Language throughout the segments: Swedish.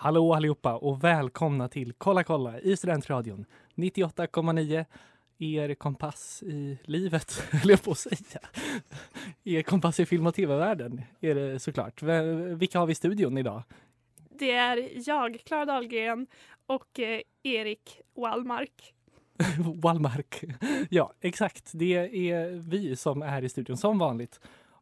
Hallå allihopa och välkomna till Kolla kolla i Studentradion 98,9 er kompass i livet, höll jag på att säga. Er kompass i film och tv-världen är det såklart. Vilka har vi i studion idag? Det är jag, Klara Dahlgren och eh, Erik Wallmark. Wallmark. Ja, exakt. Det är vi som är i studion som vanligt.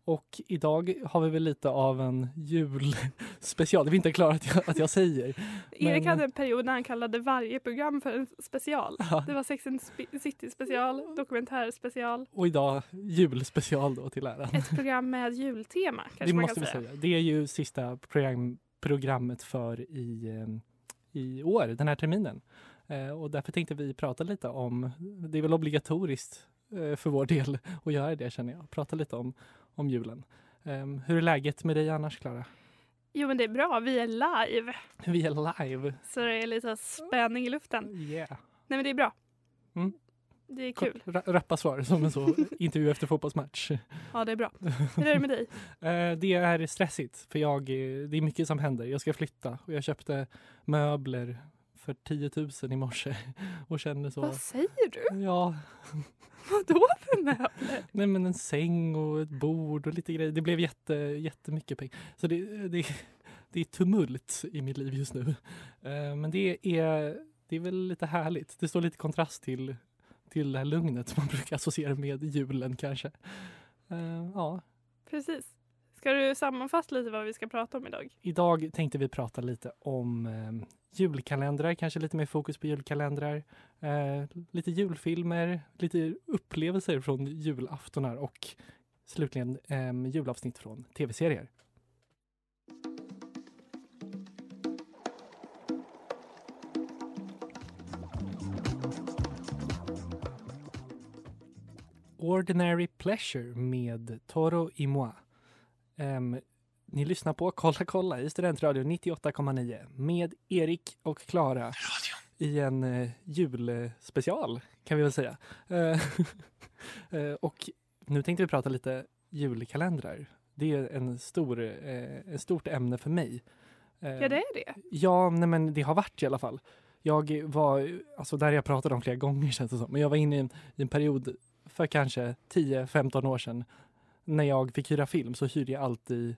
Och idag har vi väl lite av en julspecial. Det är inte klart att jag, att jag säger. Erik Men- hade en period när han kallade varje program för en special. Ja. Det var Sex and City special, dokumentär special, Och idag julspecial då till äran. ett program med jultema kanske Det man måste kan säga. säga. Det är ju sista program, programmet för i, eh, i år, den här terminen. Eh, och därför tänkte vi prata lite om, det är väl obligatoriskt eh, för vår del att göra det känner jag, prata lite om, om julen. Eh, hur är läget med dig annars Klara? Jo men det är bra, vi är live. Vi är live. Så det är lite spänning i luften. Yeah. Nej men det är bra. Mm. Det är kul. Ra- Rappa svar som en så intervju efter fotbollsmatch. Ja det är bra. Hur är det med dig? Eh, det är stressigt för jag, det är mycket som händer. Jag ska flytta och jag köpte möbler för 10 000 i morse och känner så. Vad säger du? Ja, Vadå för möbler? nej men en säng och ett bord och lite grejer. Det blev jätte, jättemycket pengar. Så det, det, det är tumult i mitt liv just nu. Eh, men det är, det är väl lite härligt. Det står lite kontrast till, till det här lugnet man brukar associera med julen kanske. Eh, ja, Precis. Ska du sammanfatta lite vad vi ska prata om idag? Idag tänkte vi prata lite om eh, julkalendrar, kanske lite mer fokus på julkalendrar. Eh, lite julfilmer, lite upplevelser från julaftonar och slutligen eh, julavsnitt från tv-serier. Ordinary Pleasure med Toro Imoa. Ehm, ni lyssnar på Kolla kolla i Studentradion 98,9 med Erik och Klara i en eh, julspecial kan vi väl säga. Eh, eh, och nu tänkte vi prata lite julkalendrar. Det är en stor, ett stort ämne för mig. Eh, Ja det är det. Ja, nej men det har varit i alla fall. Jag var, alltså där jag pratade om flera gånger känns det som, men jag var inne i en, i en period för kanske 10-15 år sedan när jag fick hyra film så hyrde jag alltid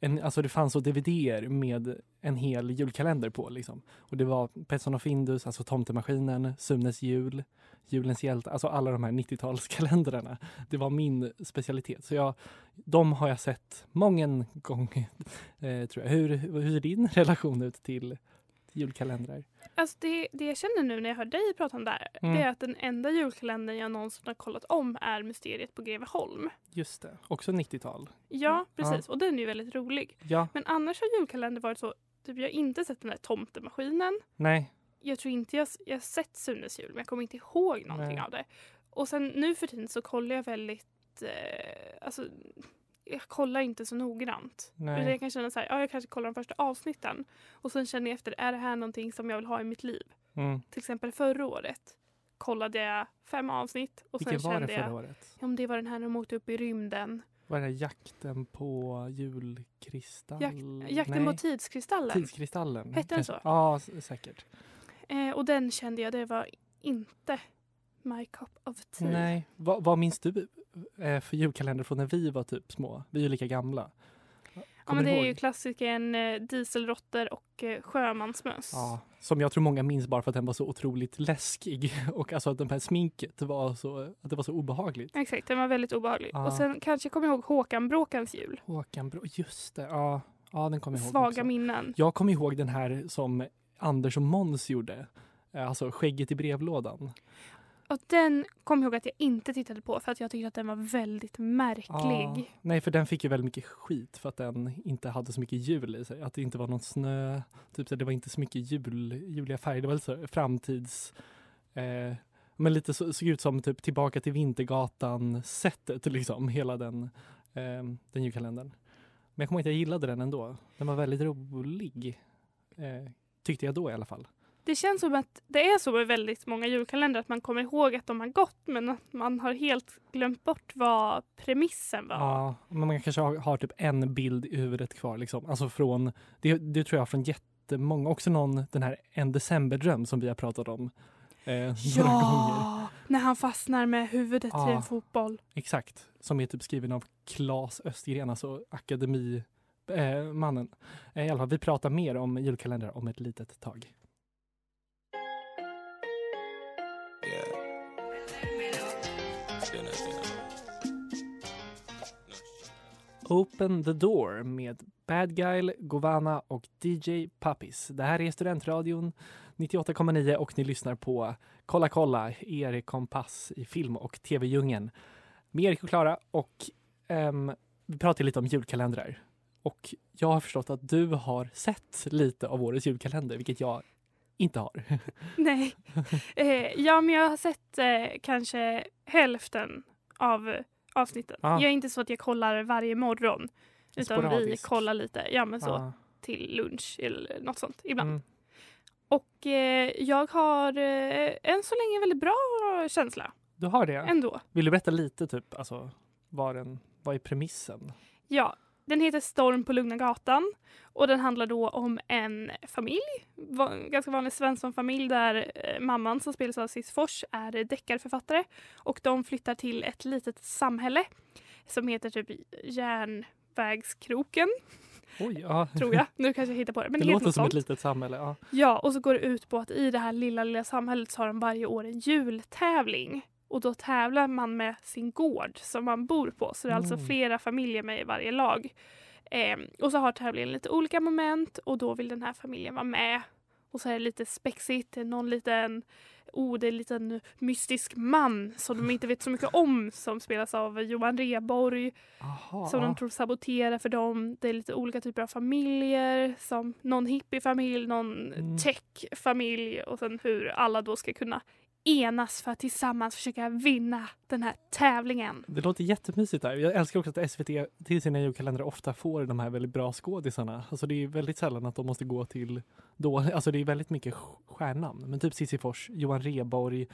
en, alltså det fanns så dvd med en hel julkalender på liksom. Och det var Petson och Findus, alltså Tomtemaskinen, Sunes jul, Julens hjälte, alltså alla de här 90-talskalendrarna. Det var min specialitet. Så jag, de har jag sett många gånger, eh, tror jag. Hur, hur ser din relation ut till julkalendrar? Alltså det, det jag känner nu när jag hör dig prata om det här, Mm. det är att den enda julkalendern jag någonsin har kollat om är Mysteriet på Greveholm. Just det, också 90-tal. Ja, precis. Och den är ju väldigt rolig. Ja, Men annars har julkalender varit så, typ jag har inte sett den där tomtemaskinen. nej, Jag tror inte jag, jag har sett Sunes jul, men jag kommer inte ihåg någonting Nej. av det. Och sen nu för tiden så kollar jag väldigt, eh, alltså jag kollar inte så noggrant. Nej. Jag kan känna så här, ja jag kanske kollar de första avsnitten. Och sen känner jag efter, är det här någonting som jag vill ha i mitt liv? Mm. Till exempel förra året kollade jag fem avsnitt och Vilken sen var det kände förra jag, året? ja det var den här när de åkte upp i rymden. Var det jakten på julkristall? Jak- jakten Nej, på tidskristallen. Tidskristallen. Hette den så? Ja, säkert. Eh, och den kände jag, det var inte my cup of tea. Nej, vad, vad minns du eh, för julkalender från när vi var typ små? Vi är ju lika gamla. Ja, men det är ihåg? ju klassikern eh, Dieselråttor och eh, Sjömansmöss. Ja, som jag tror många minns bara för att den var så otroligt läskig och alltså att det här sminket var så, att det var så obehagligt. Exakt, den var väldigt obehaglig. Ja. Och sen kanske jag kommer ihåg Håkan Bråkans jul. Håkan Bro, just det, ja, ja den kommer jag ihåg Svaga också. minnen. Jag kommer ihåg den här som Anders och Måns gjorde, alltså skägget i brevlådan. Och den kom jag ihåg att jag inte tittade på för att jag tyckte att den var väldigt märklig. Ah, nej, för den fick ju väldigt mycket skit för att den inte hade så mycket jul i sig. Att det inte var någon snö. Typ så det var inte så mycket jul, juliga färger. Det var lite så framtids... Eh, men lite så, såg ut som typ tillbaka till Vintergatan-sättet liksom. Hela den, eh, den julkalendern. Men jag kommer ihåg att jag gillade den ändå. Den var väldigt rolig. Eh, tyckte jag då i alla fall. Det känns som att det är så med väldigt många julkalendrar att man kommer ihåg att de har gått men att man har helt glömt bort vad premissen var. Ja, men man kanske har, har typ en bild i huvudet kvar. Liksom. Alltså från, det, det tror jag från jättemånga. Också någon, den här En decemberdröm som vi har pratat om eh, några gånger. Ja, när han fastnar med huvudet i Ja. en fotboll. Exakt. Som är typ skriven av Claes Östergren, alltså akademimannen. Eh, mannen. eh, I alla fall, vi pratar mer om julkalendrar om ett litet tag. Open the door med Bad Guy, Govana och DJ Puppies. Det här är Studentradion 98,9 och ni lyssnar på Kolla kolla, er kompass i film och tv-djungeln. Med Erik och Klara och um, vi pratar lite om julkalendrar. Och jag har förstått att du har sett lite av årets julkalender, vilket jag inte har. Nej. Eh, ja, men jag har sett eh, kanske hälften av avsnitten. Ah. Jag är inte så att jag kollar varje morgon. Utan vi kollar lite, ja men så, Ah, till lunch eller något sånt ibland. mm. Och eh, jag har eh, än så länge väldigt bra känsla Du har det? ändå. Vill du berätta lite, typ, alltså, vad, den, vad är premissen? Ja, den heter Storm på Lugna Gatan och den handlar då om en familj, en ganska vanlig Svensson-familj där eh, mamman som spelas av Cis Fors är deckarförfattare och de flyttar till ett litet samhälle som heter typ Järnvägskroken, Oj, ja. tror jag. Nu kanske jag hittar på det. Men det det, låter som sånt. ett litet samhälle. Ja. Ja, och så går det ut på att i det här lilla, lilla samhället så har de varje år en jultävling. Och då tävlar man med sin gård som man bor på. Så det är alltså Mm. flera familjer med i varje lag. Ehm, och så har tävlingen lite olika moment och då vill den här familjen vara med. Och så är det lite spexigt, någon liten, oh det är en liten mystisk man som de inte vet så mycket om som spelas av Johan Reborg Aha, som de tror saboterar för dem. Det är lite olika typer av familjer, som någon hippiefamilj, någon Mm. techfamilj och sen hur alla då ska kunna enas för att tillsammans försöka vinna den här tävlingen. Det låter jättemysigt där. Jag älskar också att SVT till sina julkalendrar ofta får de här väldigt bra skådisarna. Alltså det är väldigt sällan att de måste gå till då, alltså det är väldigt mycket st- stjärnnamn. Men typ Cissi Fors, Johan Reborg,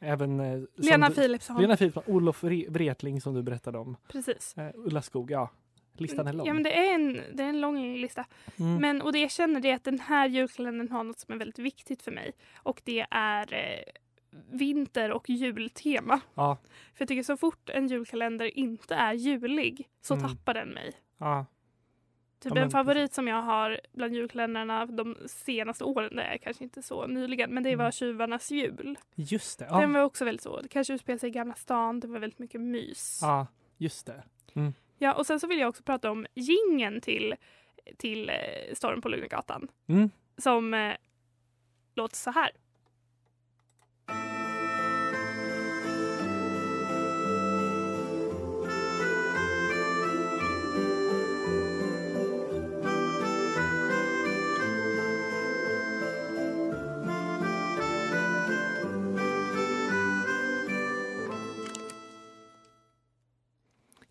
även eh, Lena du- Philipsson. Lena Philipsson, Olof Re- Wretling som du berättade om, Precis. eh, Ulla Skog, ja. Listan är lång. Ja men det är en, det är en lång lista. Mm. Men, och det jag känner är att den här julkalendern har något som är väldigt viktigt för mig. Och det är eh, vinter och jultema. Ja, För jag tycker så fort en julkalender inte är julig så Mm. tappar den mig. ja. Typ Ja, men en favorit som jag har bland julkalendrarna de senaste åren, det är kanske inte så nyligen, men det var Mm. Tjuvarnas jul. just det. Den Ja, var också väldigt så, det kanske utspelar sig i Gamla stan, det var väldigt mycket mys. Ja. ja just det. och sen så vill jag också prata om gingen till, till eh, Storm på Lugnegatan. Mm. Som eh, låter så här.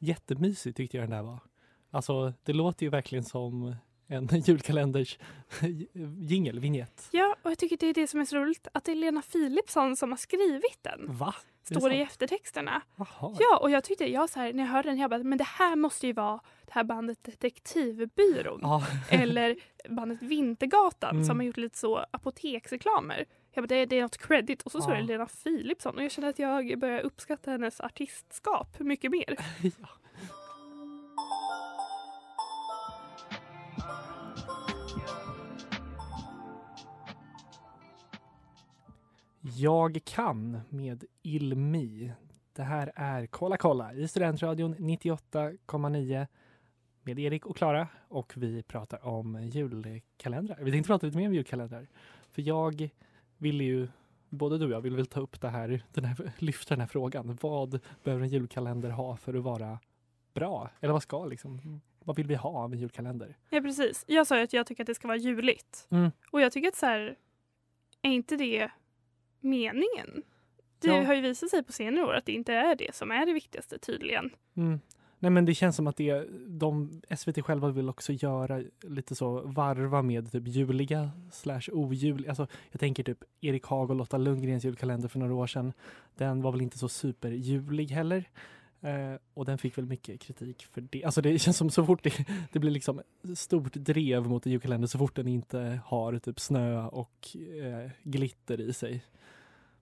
Jättemysigt tyckte jag den där var. Alltså det låter ju verkligen som en julkalenders jingel, vignett. Ja, och jag tycker det är det som är så roligt, att det är Lena Philipsson som har skrivit den. Va? Står det i eftertexterna. Jaha. Ja, och jag tyckte, jag så här, när jag hörde den, jag bara, men det här måste ju vara det här bandet Detektivbyrån. Ja. Eller bandet Vintergatan Mm. som har gjort lite så apoteksreklamer. Jag bara, det, det är något credit. Och så står Ja. det Lena Philipsson och jag känner att jag börjar uppskatta hennes artistskap mycket mer. ja. Jag kan med Ilmi. Det här är Kolla kolla i Studentradion 98,9 med Erik och Klara och vi pratar om julkalendrar. Vi tänkte prata lite mer om julkalendrar. För jag ville ju både du och jag vill väl ta upp det här, den här, lyfta den här frågan. Vad behöver en julkalender ha för att vara bra? Eller vad ska liksom, vad vill vi ha av en julkalender? Ja precis. Jag sa ju att jag tycker att det ska vara juligt. Mm. Och jag tycker att så här, är inte det meningen? Det Ja. har ju visat sig på senare år att det inte är det som är det viktigaste tydligen. Mm. Nej men det känns som att det, de, SVT själva vill också göra lite så varva med typ juliga slash ojuliga. Alltså, jag tänker typ Erik Haag och Lotta Lundgrens julkalender för några år sedan. Den var väl inte så superjulig heller. Eh, och den fick väl mycket kritik för det. Alltså det känns som så fort det, det blir liksom stort drev mot en julkalender så fort den inte har typ snö och eh, glitter i sig.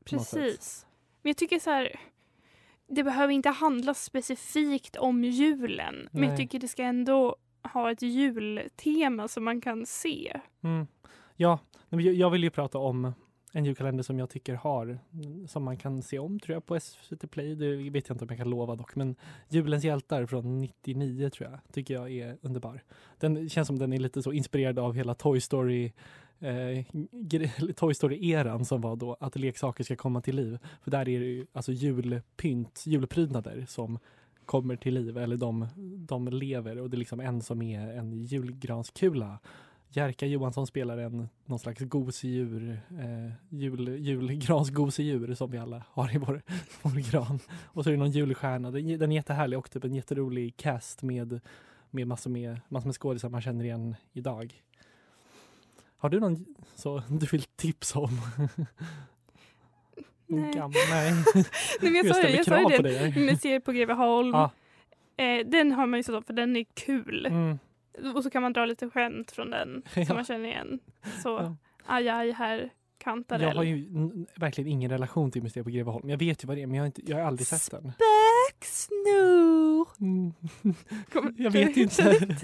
Precis. Men jag tycker så här, det behöver inte handla specifikt om julen. Men Nej. jag tycker det ska ändå ha ett jultema som man kan se. Mm. Ja, men jag- vill ju prata om en julkalender som jag tycker har, som man kan se om tror jag på SVT Play. Det vet jag inte om jag kan lova dock, men Julens hjältar från 99 tror jag, tycker jag är underbar. Den känns som den är lite så inspirerad av hela Toy Story eh, Toy Story-eran som var då att leksaker ska komma till liv. För där är det ju alltså julpynt, julprydnader som kommer till liv eller de, de lever och det är liksom en som är en julgranskula. Jerka Johansson spelar en någon slags gosedjur, eh, jul, julgransgosedjur som vi alla har i vår, vår gran. Och så är det någon julstjärna. Den, den är jättehärlig och typ en jätterolig cast med, med massor med, massor med skådisar man känner igen idag. Har du någon så du vill tipsa om? Nej. Gammal, nej. Nej, men jag Jag sa ju, jag sa det. ser på Greveholm. Ja. Eh, den har man ju sett om för den är kul. Mm. Och så kan man dra lite skämt från den Ja. som man känner igen. Så Ja. aj aj här kantarell. Jag har ju verkligen ingen relation till Museet på Greveholm. Jag vet ju vad det är men jag har, inte, jag har aldrig sett den. Spöksnor! Mm. Jag vet inte.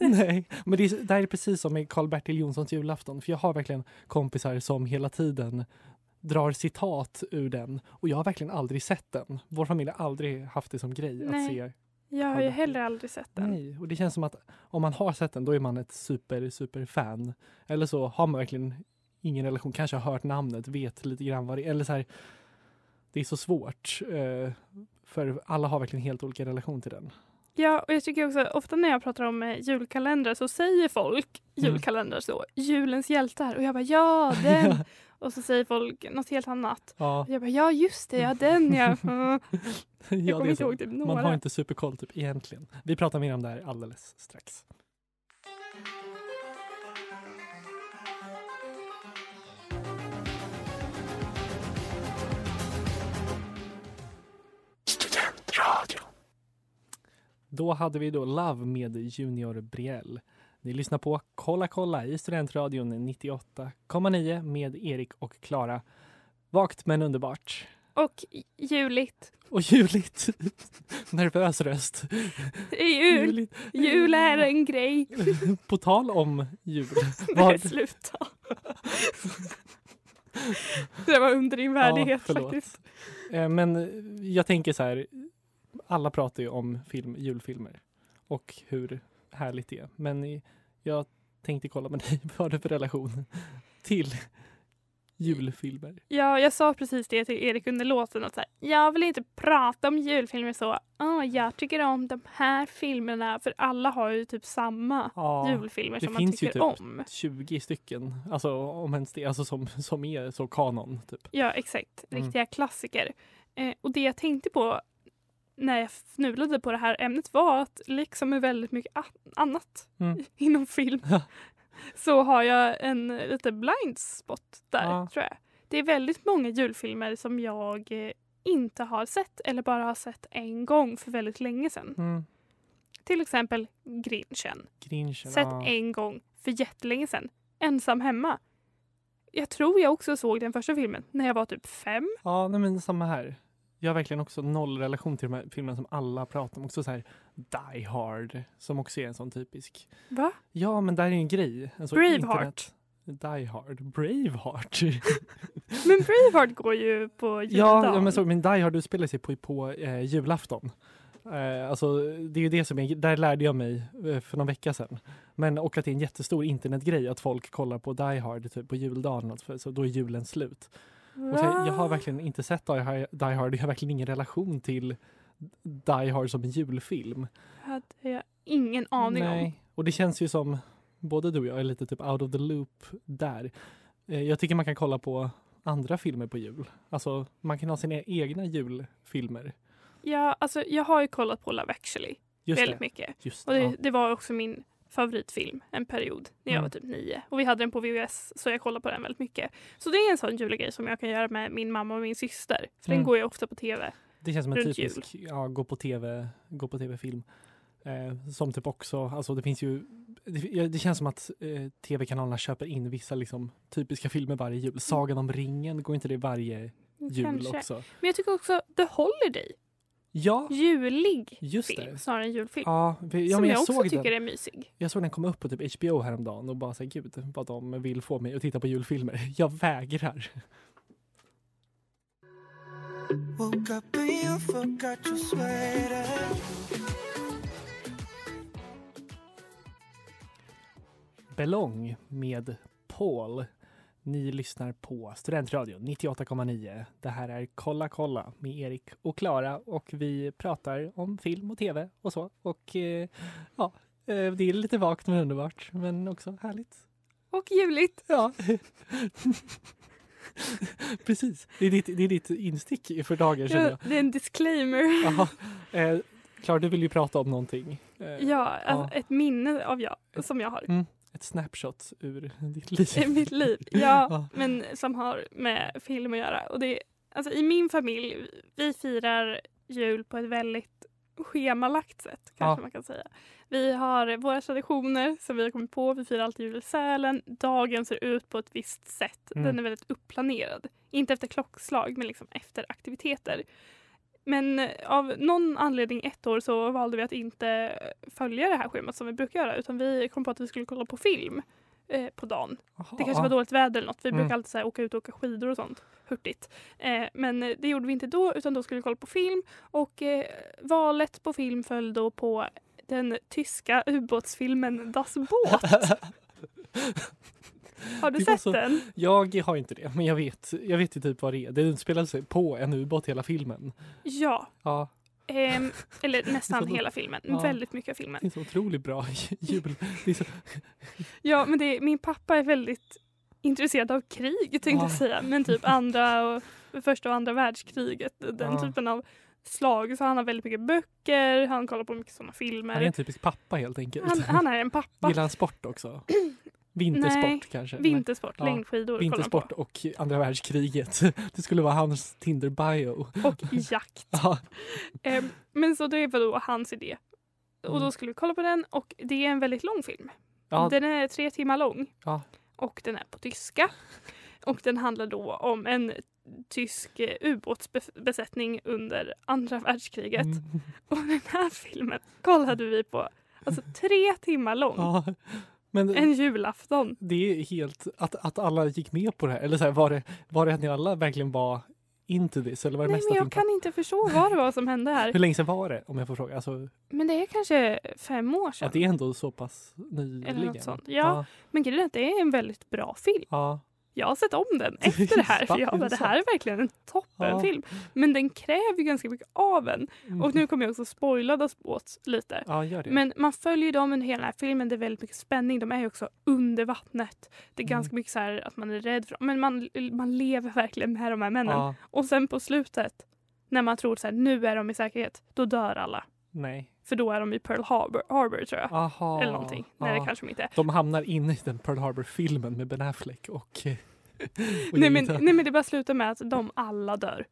Nej, men det är, det här är precis som med Karl-Bertil Jonssons julafton. För jag har verkligen kompisar som hela tiden drar citat ur den. Och jag har verkligen aldrig sett den. Vår familj har aldrig haft det som grej att Nej. se. Jag har ju heller aldrig sett den. Nej, och det känns som att om man har sett den då är man ett super, super fan. Eller så har man verkligen ingen relation, kanske har hört namnet, vet lite grann vad det är. Eller så här, det är så svårt. Eh, för alla har verkligen helt olika relation till den. Ja, och jag tycker också ofta när jag pratar om eh, julkalendrar så säger folk Mm. julkalendrar så. Julens hjältar. Och jag bara ja, den. Och så säger folk något helt annat. Ja, Och jag bara ja, just det, ja den ja. Ja Jag det kommer inte ihåg typ några. Man har inte superkoll typ egentligen. Vi pratar mer om det här alldeles strax. Då hade vi då Love med Junior Briell. Ni lyssnar på Kolla kolla i Studentradion 98,9 med Erik och Klara. Vagt men underbart. Och juligt. Och juligt. Nervös röst. Jul. Juligt. Jul är en grej. På tal om jul. Nej, sluta. Det var under din värdighet förlåt. faktiskt. eh, men jag tänker så här. Alla pratar ju om film, julfilmer och hur härligt det är. Men jag tänkte kolla med dig. Vad har du för relation till julfilmer? Ja, jag sa precis det till Erik under låten. Att så här, jag vill inte prata om julfilmer så. "Åh, jag tycker om de här filmerna. För alla har ju typ samma Ja, julfilmer det som man finns ju tycker typ- om. 20 stycken, alltså om ens det, alltså som, som är så kanon. Typ. Ja, exakt. Mm. Riktiga klassiker. Eh, och det jag tänkte på när jag fnulade på det här ämnet var att liksom med väldigt mycket annat Mm. inom film så har jag en lite blind spot där, Ja. tror jag. Det är väldigt många julfilmer som jag eh, inte har sett eller bara har sett en gång för väldigt länge sedan. Mm. Till exempel Grinchen. Grinchen. Sett ja. en gång för jättelänge sedan. Ensam hemma. Jag tror jag också såg den första filmen när jag var typ fem. Ja, nej, men samma här. Jag har verkligen också noll relation till de här filmerna som alla pratar om. Också så här Die Hard, som också är en sån typisk. Va? Ja, men där är en grej. En sån Braveheart. Die Hard. Braveheart. Men Braveheart går ju på juldagen. ja, ja, men, så, men Die Hard utspelar sig på, på eh, julafton. Eh, alltså, det är ju det som är, där lärde jag mig eh, för någon vecka sedan. Men och att det är en jättestor internetgrej att folk kollar på Die Hard typ, på juldagen, alltså, för, så då är julen slut. Och så, jag har verkligen inte sett Die Hard, Die Hard. Jag har verkligen ingen relation till Die Hard som en julfilm. hade jag ingen aning om. Och det känns ju som både du och jag är lite typ out of the loop där. Eh, Jag tycker man kan kolla på andra filmer på jul. Alltså man kan ha sina egna julfilmer. Ja, alltså, jag har ju kollat på Love actually Just väldigt det. mycket. Just Och det, Ja. det var också min favoritfilm en period när jag Mm. var typ nio. Och vi hade den på VHS så jag kollade på den väldigt mycket. Så det är en sån julgrej som jag kan göra med min mamma och min syster. För Mm. den går ju ofta på tv. Det känns som en typisk ja, gå på tv, gå på tv-film. Eh, som typ också, alltså det finns ju, det, det känns som att eh, tv-kanalerna köper in vissa liksom typiska filmer varje jul. Sagan om ringen, går inte det varje jul Kanske. också? Men jag tycker också The Holiday, Ja, julig just film det. snarare än julfilm. Ja, vi- ja som men jag, jag, också såg tycker den. är mysig. Jag såg den komma upp på typ HBO häromdagen och bara säga gud vad de vill få mig att titta på julfilmer. Jag vägrar. Belong med Paul. Ni lyssnar på Studentradion 98,9. Det här är Kolla kolla med Erik och Klara och vi pratar om film och tv och så. Och eh, ja, eh, det är lite vagt men underbart men också härligt. Och juligt. Ja. Precis, det är, ditt, det är ditt instick för dagen känner Ja, jag. det är en disclaimer. Jaha. Eh, Klara, du vill ju prata om någonting. Eh, Ja, alltså, ett minne av jag som jag har Mm. Ett snapshot ur ditt liv. mitt liv. Ja, Ja. men som har med film att göra. Och det, alltså, I min familj, vi firar jul på ett väldigt schemalagt sätt kanske Ja. man kan säga. Vi har våra traditioner som vi har kommit på. Vi firar alltid jul i Sälen. Dagen ser ut på ett visst sätt. Mm. Den är väldigt uppplanerad. Inte efter klockslag men liksom efter aktiviteter. Men eh, av någon anledning ett år så valde vi att inte följa det här schemat som vi brukar göra utan vi kom på att vi skulle kolla på film eh, på dagen. Det kanske var dåligt väder eller något. Vi Mm. brukar alltid så åka ut och åka skidor och sånt. Hurtigt. Eh, men eh, det gjorde vi inte då utan då skulle vi kolla på film. Och eh, valet på film föll då på den tyska ubåtsfilmen Das Boot. Har du sett så- den? Jag har inte det, men jag vet, jag vet ju typ vad det är. Det utspelar sig på en ubåt hela filmen. Ja. Ja, Ehm, eller nästan Så- hela filmen. Ja. Väldigt mycket av filmen. det är så otroligt bra jul. Så, Ja, men det, min pappa är väldigt intresserad av krig tänkte Ja. jag säga. Men typ andra och första och andra världskriget. Den Ja. typen av slag. Så han har väldigt mycket böcker, han kollar på mycket sådana han är filmer. en typisk pappa helt enkelt. Han, han är en pappa. Gillar han sport också? Vintersport Nej, kanske? Vintersport, Ja. längdskidor Vintersport och andra världskriget. Det skulle vara hans Tinder-bio. Och jakt. Ja, Ehm, men så det var då hans idé. Och då Mm. skulle vi kolla på den och det är en väldigt lång film. ja, Den är tre timmar lång. Ja. Och den är på tyska. Och den handlar då om en tysk eh, ubåtsbesättning under andra världskriget. mm, Och den här filmen kollade vi på. Alltså tre timmar lång. ja. Men En julafton. det är helt, att, att alla gick med på det här. Eller så här, var, det, var det att ni alla verkligen var into this? Eller var det Nej mest men jag kan inte förstå vad det var som hände Hur här. länge sedan var det om jag får fråga? Alltså, Men det är kanske fem år sedan. att det är ändå så pass nyligen. Eller något sånt. Ja. Men grejen är att det är en väldigt bra film. ja. Jag har sett om den efter det här. För jag bara, det här är verkligen en toppenfilm. Men den kräver ju ganska mycket av en. Mm. Och nu kommer jag också spoila Das Båt lite. Ja. Men man följer dem under hela den här filmen. Det är väldigt mycket spänning. De är ju också under vattnet. Det är Mm. ganska mycket så här att man är rädd för dem. Men man, man lever verkligen med de här männen. ja, Och sen på slutet, när man tror så här, nu är de i säkerhet, då dör alla. nej. För då är de i Pearl Harbor, Harbor tror jag. Aha. Eller någonting. Nej, det ja. kanske de inte är. De hamnar inne i den Pearl Harbor-filmen med Ben Affleck och... och Nej men, nej men det bara slutar med att de alla dör.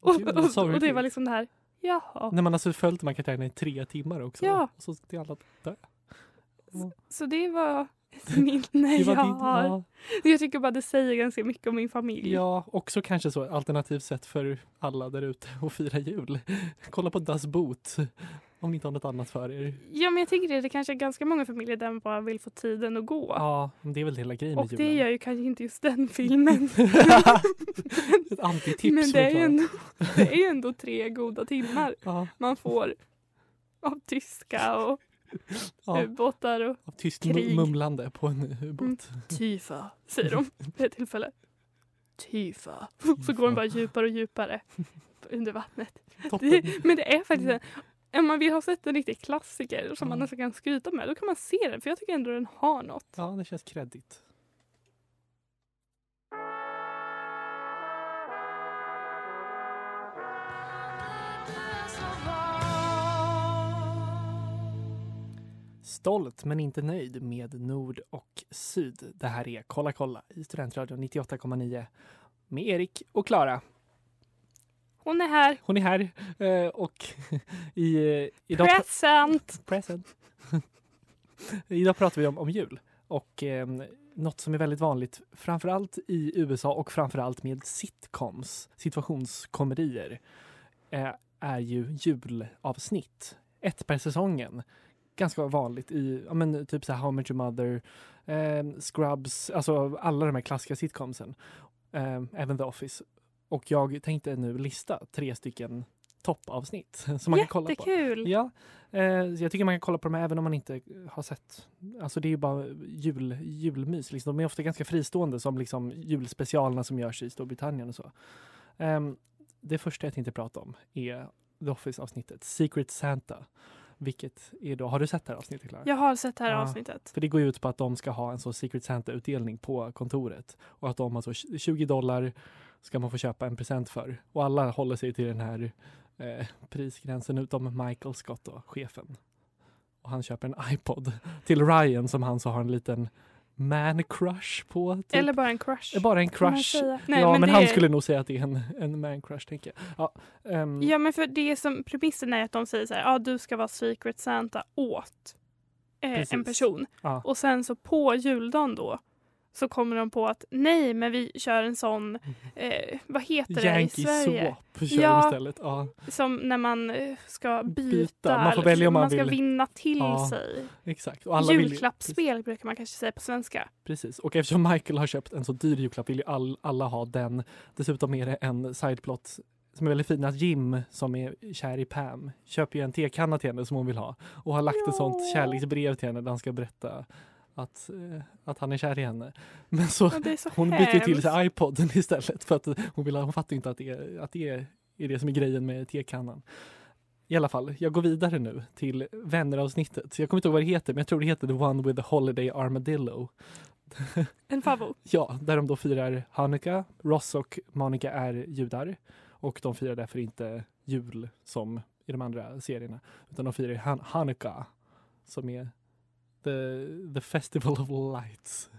Och, Gud, vad och, och det var liksom det här, jaha. När man alltså följt de här karaktärerna i tre timmar också. Ja. Och så ska alla dö. Så det var min, nej Det jag har. ja. Jag tycker bara det säger ganska mycket om min familj. Ja, också kanske så alternativt sätt för alla där ute att fira jul. Kolla på Das Boot om ni inte har något annat för er. Ja men jag tänker det, det kanske är ganska många familjer där man bara vill få tiden att gå. Ja, det är väl hela grejen med och det julen. gör ju kanske inte just den filmen. Ett antitips men det är, ändå, det är ändå tre goda timmar Ja, man får av tyska och ja, ubåtar och av tyst krig. mu- mumlande på en ubåt. Tyfa, säger de vid ett tillfälle. Tyfa. Så går den bara djupare och djupare under vattnet. Det, men det är faktiskt en, om man vill ha sett en riktig klassiker som man nästan kan skryta med, då kan man se den för jag tycker ändå den har något. Ja, det känns kreddigt. Stolt men inte nöjd med Nord och Syd. Det här är Kolla kolla i Studentradion 98,9 med Erik och Klara. Hon är här. Hon är här eh, och i, eh, idag... Present! Present. Idag pratar vi om, om jul och eh, något som är väldigt vanligt framförallt i USA och framförallt med sitcoms, situationskomedier, eh, är ju julavsnitt. Ett per säsongen. Ganska vanligt i ja, men, typ så här How I Met Your Mother, eh, Scrubs, alltså alla de här klassiska sitcomsen. Eh, även The Office. Och jag tänkte nu lista tre stycken toppavsnitt som man kan kolla på. Jättekul! Ja, eh, så jag tycker man kan kolla på dem även om man inte har sett. Alltså det är ju bara jul, julmys. Liksom. De är ofta ganska fristående som liksom julspecialerna som görs i Storbritannien och så. Ehm, det första jag tänkte prata om är The Office-avsnittet Secret Santa. Vilket är då, har du sett det här avsnittet Klara? Jag har sett det här Ja. avsnittet. För det går ut på att de ska ha en så Secret Santa-utdelning på kontoret. Och att de alltså 20 dollar ska man få köpa en present för. Och alla håller sig till den här eh, prisgränsen utom Michael Scott då, chefen. Och han köper en iPod till Ryan som han så har en liten man crush på. Typ. Eller bara en crush. bara en crush. Nej, ja, men, men han är- skulle nog säga att det är en, en man crush, tänker jag. Ja, ehm, Ja men för det som premissen är att de säger så här, ja du ska vara Secret Santa åt eh, en person. ja. Och sen så på juldagen då så kommer de på att nej men vi kör en sån, eh, vad heter det i Yankee Sverige? Swap kör Ja. istället. Ja, Som när man eh, ska byta, Byta. Man får välja om man ska vill. vill. vinna till Ja, sig. exakt. Och alla vill ju- Julklappsspel brukar man kanske säga på svenska. Precis, och eftersom Michael har köpt en så dyr julklapp vill ju all, alla ha den. Dessutom är det en sideplot som är väldigt fin, att Jim som är kär i Pam köper ju en tekanna till henne som hon vill ha och har lagt ett sånt Ja. kärleksbrev till henne där han ska berätta att, eh, att han är kär i henne. Men så så hon byter till sig iPoden istället för att hon, vill, hon fattar inte att det, är, att det är, är det som är grejen med tekannan. I alla fall, jag går vidare nu till vänneravsnittet. Jag kommer inte ihåg vad det heter, men jag tror det heter The One with the Holiday Armadillo. En favorit. Ja, där de då firar Hanukkah. Ross och Monica är judar och de firar därför inte jul som i de andra serierna, utan de firar Han- Hanukkah som är the, the festival of lights.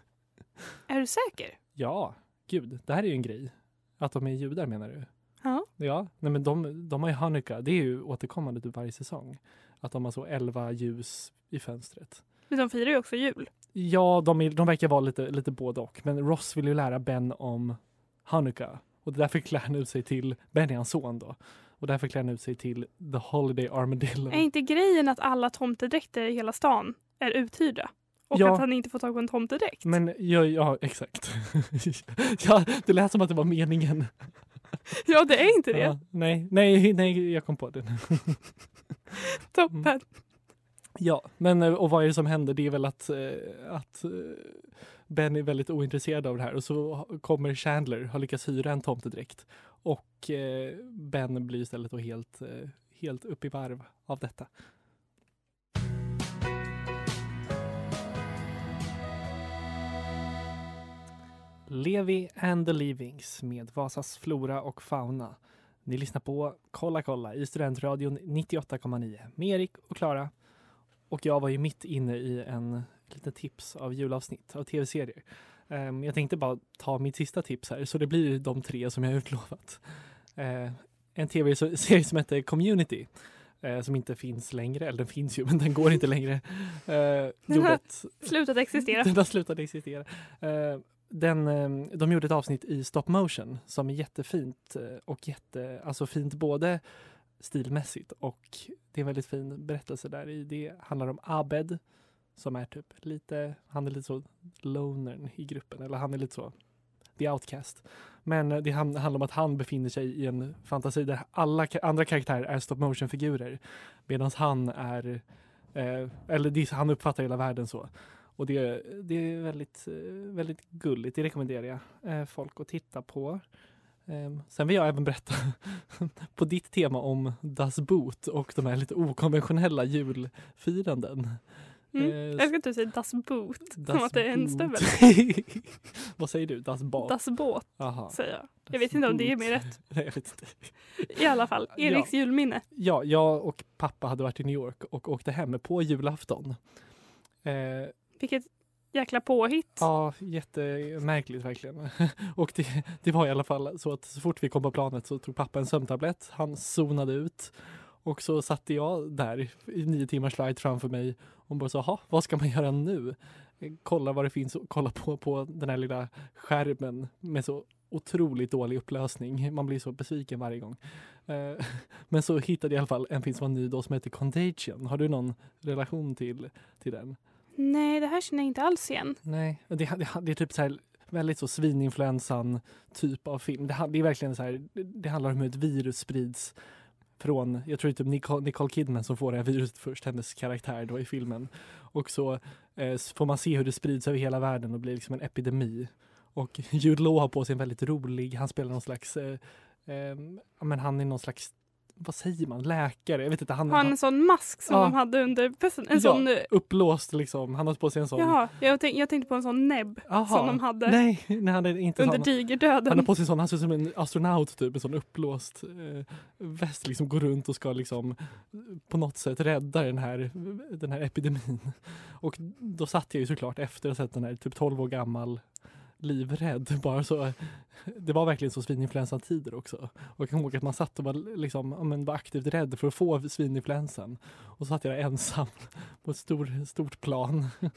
Är du säker? Ja, gud, det här är ju en grej. Att de är judar menar du? Ja. Ja, nej men de, de har ju Hanukkah, det är ju återkommande typ varje säsong. Att de har så elva ljus i fönstret. Men de firar ju också jul. Ja, de, är, de verkar vara lite, lite både och. Men Ross vill ju lära Ben om Hanukkah. Och därför klär han ut sig till, Ben är hans son då. Och därför klär han ut sig till The Holiday Armadillo. Är inte grejen att alla tomtedräkter i hela stan är uthyrda? Och Ja. att han inte får tag på en tomtedräkt? Men ja, ja exakt. ja, det lät som att det var meningen. Ja, det är inte det. Ja, nej, nej, nej, jag kom på det. Toppen. Ja, men eh, och vad är det som händer? Det är väl att, eh, att eh, Ben är väldigt ointresserad av det här och så kommer Chandler, har lyckats hyra en tomtedräkt och Ben blir istället då helt, helt upp i varv av detta. Levi and the Leavings med Vasas flora och fauna. Ni lyssnar på Kolla kolla i Studentradion 98,9 med Erik och Klara. Och jag var ju mitt inne i en liten tips av julavsnitt av tv-serier. Ehm, jag tänkte bara ta mitt sista tips här, så det blir de tre som jag har utlovat. Eh, en tv-serie som heter Community, eh, som inte finns längre, eller den finns ju, men den går inte längre. Eh, gjorde har ett, Slutat existera. den har slutat existera. Den, eh, de gjorde ett avsnitt i stop motion som är jättefint eh, och jätte, alltså fint både stilmässigt och det är en väldigt fin berättelse där i. Det handlar om Abed som är typ lite, han är lite så lonern i gruppen eller han är lite så the outcast. Men eh, det handlar om att han befinner sig i en fantasi där alla andra karaktärer är stop motion figurer medan han är, eh, eller han uppfattar hela världen så. Och det, det är väldigt, väldigt gulligt. Det rekommenderar jag eh, folk att titta på. Ehm, Sen vill jag även berätta på ditt tema om Das Boot och de här lite okonventionella julfiranden. Mm. Eh, Jag ska inte säga Das Boot, som Das att det är en stövel. Vad säger du? Das Bad? Das Båt Aha. säger jag. Jag vet inte om det är mer rätt. Nej, jag vet inte. I alla fall, Ja. Eriks julminne. Ja, jag och pappa hade varit i New York och åkte hem på julafton. Eh, vilket jäkla påhitt. Ja, jättemärkligt verkligen. Och det, det var i alla fall så att så fort vi kom på planet så tog pappa en sömntablett. Han zonade ut. Och så satte jag där i nio timmars flight framför mig och bara så, vad ska man göra nu? Kolla vad det finns att kolla på, på den här lilla skärmen med så otroligt dålig upplösning. Man blir så besviken varje gång. Eh, Men så hittade jag i alla fall en film som var ny då som heter Contagion. Har du någon relation till, till den? Nej, det här känner jag inte alls igen. Nej, det, det, det är typ så här väldigt så svininfluensan typ av film. Det, det är verkligen så här, det, handlar om hur ett virus sprids från, jag tror det är typ Nicole, Nicole Kidman som får det här viruset först, hennes karaktär då i filmen. Och så eh, får man se hur det sprids över hela världen och blir liksom en epidemi. Och Jude Law har på sig en väldigt rolig, han spelar någon slags, eh, eh, men han är någon slags, vad säger man, läkare? Jag vet inte, han, Har han en sån mask som Ja. de hade under pesten? En Ja. sån... uppblåst liksom, han har på sig en sån. Jaha, jag, tänk, jag tänkte på en sån näbb Aha. som de hade Nej, nej han är inte under sån. digerdöden. Han har på sig en sån, han ser ut som en astronaut typ, en sån uppblåst eh, väst, liksom går runt och ska liksom eh, på något sätt rädda den här, den här epidemin. Och då satt jag ju såklart efter att ha sett den här typ 12 år gammal livrädd. Bara så, det var verkligen så svininfluensatider också. Och jag kommer ihåg att man satt och var, liksom, men var aktivt rädd för att få svininfluensan. Och så satt jag där ensam på ett stor, stort plan.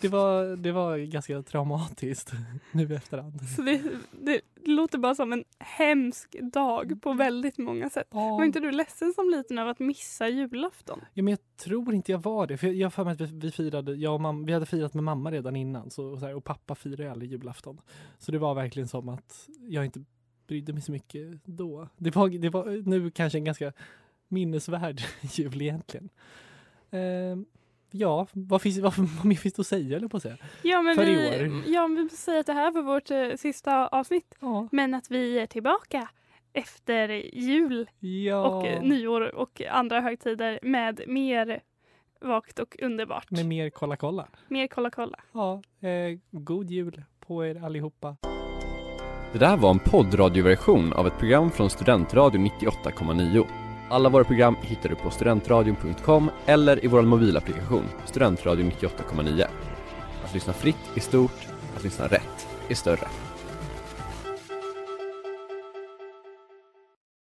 Det var, det var ganska traumatiskt nu i efterhand. Så det, det låter bara som en hemsk dag på väldigt många sätt. Ja. Var inte du ledsen som liten över att missa julafton? Ja, men jag tror inte jag var det. För jag har för mig att vi, vi firade, jag och mamma, vi hade firat med mamma redan innan. Så, så här, och pappa firar ju aldrig julafton. Så det var verkligen som att jag inte brydde mig så mycket då. Det var, det var nu kanske en ganska minnesvärd jul egentligen. Ehm, ja, vad, finns, vad, vad mer finns det att säga eller på att säga? Ja, men För i vi, år. ja, men vi säger att det här var vårt eh, sista avsnitt. Ja. Men att vi är tillbaka efter jul ja. och eh, nyår och andra högtider med mer vakt och underbart. Med mer kolla kolla. Mer kolla kolla. Ja, eh, god jul på er allihopa. Det där var en poddradioversion av ett program från Studentradion 98,9. Alla våra program hittar du på studentradion.com eller i vår mobilapplikation Studentradion 98,9. Att lyssna fritt är stort, att lyssna rätt är större.